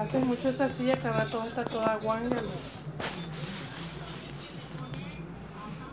Hace mucho esa silla que ahora está toda guanga.